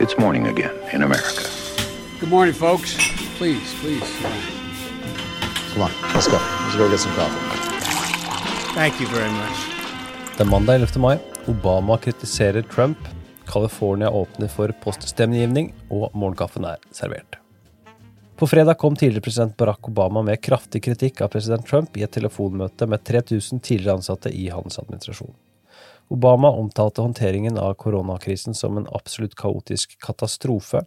It's morning again in America. Good morning, folks. Please, please. Come on, let's go. Let's go get some coffee. Thank you very much. Det er mandag 11. mai. Obama kritiserer Trump. California åpner for poststemmegivning, og morgenkaffen er servert. På fredag kom tidligere president Barack Obama med kraftig kritikk av president Trump i et telefonmøte med 3000 tidligere ansatte i handelsadministrasjonen. Obama omtalte håndteringen av koronakrisen som en absolutt kaotisk katastrofe.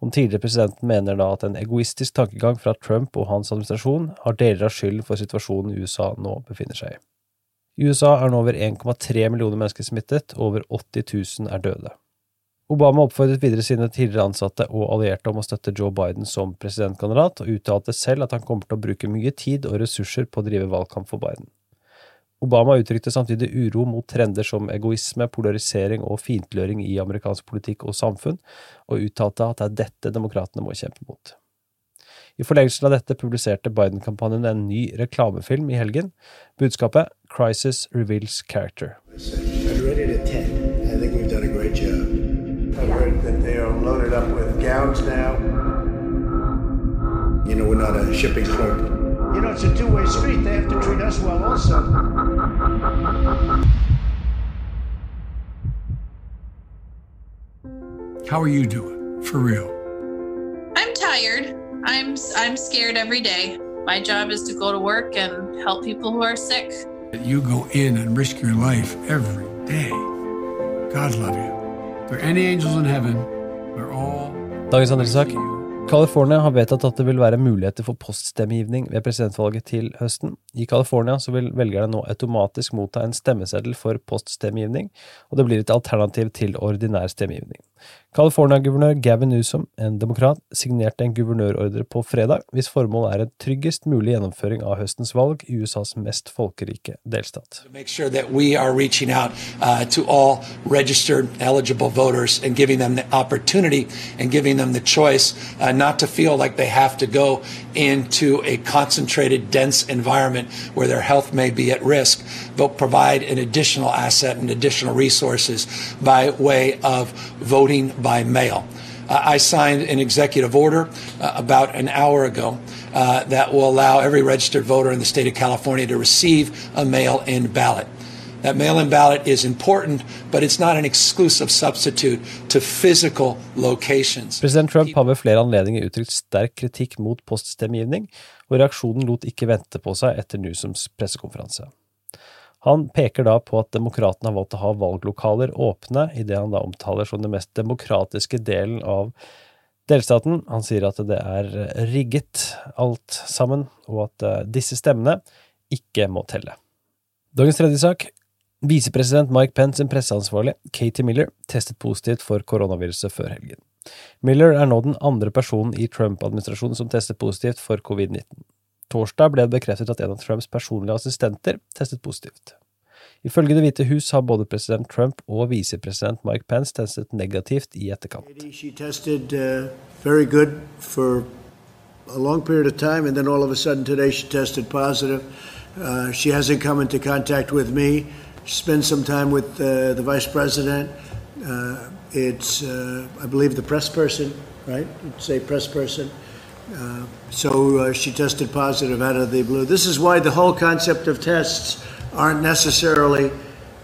Om tidligere presidenten mener da at en egoistisk tankegang fra Trump og hans administrasjon har deler av skylden for situasjonen USA nå befinner seg i. I USA er nå over 1,3 millioner mennesker smittet, og over 80 000 er døde. Obama oppfordret videre sine tidligere ansatte og allierte om å støtte Joe Biden som presidentkandidat, og uttalte selv at han kommer til å bruke mye tid og ressurser på å drive valgkamp for Biden. Obama uttrykte samtidig uro mot trender som egoisme, polarisering og fiendtliggjøring i amerikansk politikk og samfunn, og uttalte at det er dette demokratene må kjempe mot. I forlengelsen av dette publiserte Biden-kampanjen en ny reklamefilm i helgen. Budskapet Crisis Reveals Character. I'd rate it a 10. I think we've done a great job. I've heard that they are loaded up with gowns now. You know, we're not a shipping clerk. You know, it's a two-way street. They have to treat us well also. How are you doing? For real. I'm tired. I'm I'm scared every day. My job is to go to work and help people who are sick. You go in and risk your life every day. God love you. If there are any angels in heaven, they're all Dagens andre sak. California har vedtatt at det vil være muligheter for poststemmegivning ved presidentvalget til høsten. I California så vil velgerne nå automatisk motta en stemmeseddel for poststemmegivning, og det blir et alternativ til ordinær stemmegivning. California-guvernør Gavin Newsom, en demokrat, signerte en guvernørordre på fredag, hvis formål er en tryggest mulig gjennomføring av høstens valg i USAs mest folkerike delstat. Sure out uh, voters and giving them the opportunity and giving them the choice uh, not to feel like they have to go into a concentrated, dense environment where their health may be at risk, but provide an additional asset and additional resources by way of voting by mail. Uh, I signed an executive order uh, about an hour ago uh, that will allow every registered voter in the state of California to receive a mail in ballot. That mail in ballot is important, but it's not an exclusive substitute to physical locations. President Trump har ved flere anledninger uttrykt sterk kritikk mot poststemmegivning, og reaksjonen lot ikke vente på seg etter Newsoms pressekonferanse. Han peker da på at demokratene har valgt å ha valglokaler åpne i det han da omtaler som den mest demokratiske delen av delstaten. Han sier at det er rigget alt sammen, og at eh, disse stemmene ikke må telle. Dagens tredje sak. Visepresident Mike Pence sin presseansvarlig, Katie Miller, testet positivt for koronaviruset før helgen. Miller er nå den andre personen i Trump-administrasjonen som testet positivt for covid-19. Torsdag ble det bekreftet at en av Trumps personlige assistenter testet positivt. Ifølge Det hvite hus har både president Trump og visepresident Mike Pence testet negativt i etterkant. Tested uh, time, and then all of a sudden today she tested. Uh, she hasn't come into contact with me. She spent some time with uh, the vice president. Uh, it's, uh, I believe, the press person, right? You'd say press person. Uh, so uh, she tested positive out of the blue. This is why the whole concept of tests aren't necessarily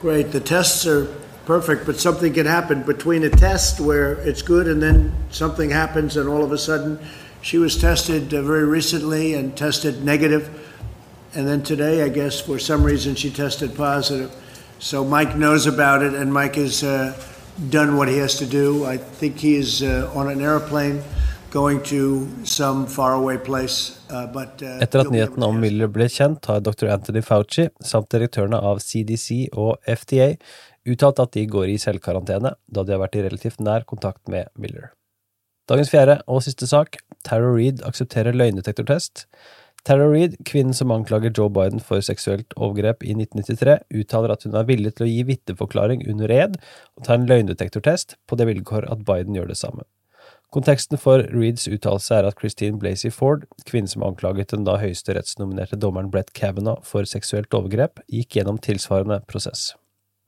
great. The tests are perfect, but something can happen between a test where it's good and then something happens, and all of a sudden she was tested uh, very recently and tested negative, and then today, I guess, for some reason, she tested positive. So Mike knows about it, and Mike has uh, done what he has to do. I think he is uh, on an airplane going to some faraway place. Uh, but, uh, Etter at nyheten om. Miller ble kjent, har dr. Anthony Fauci samt direktørene av CDC og FDA uttalt at de går i selvkarantene, da de har vært i relativt nær kontakt med Miller. Dagens fjerde og siste sak, Tara Reed aksepterer løgndetektortest. Tara Reid, kvinnen som anklager Joe Biden for seksuelt overgrep i 1993, uttaler at hun er villig til å gi vitneforklaring under ed og ta en løgndetektortest, på det vilkår at Biden gjør det samme. Konteksten for Reeds uttalelse er at Christine Blasey Ford, kvinnen som anklaget den da høyesterettsnominerte dommeren Brett Kavanaugh for seksuelt overgrep, gikk gjennom tilsvarende prosess.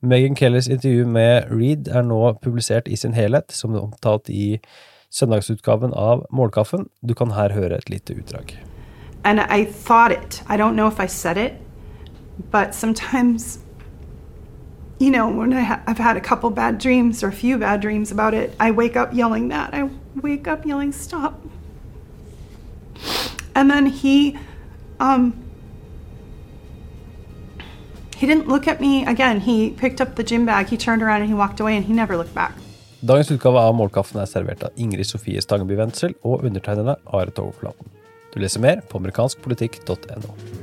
Megan Kellys intervju med Reed er nå publisert i sin helhet, som omtalt i søndagsutgaven av Målkaffen. Du kan her høre et lite utdrag. And I thought it. I don't know if I said it, but sometimes, you know, when I ha- I've had a couple bad dreams or a few bad dreams about it, I wake up yelling that. I wake up yelling, stop. And then he, um, he didn't look at me again. He picked up the gym bag, he turned around and he walked away and he never looked back. Dagens utgave av Målkaffen er servert av Ingrid Sofie Stangeby Wendsel og undertegnede Are Togflaten. Du leser mer på amerikanskpolitikk.no.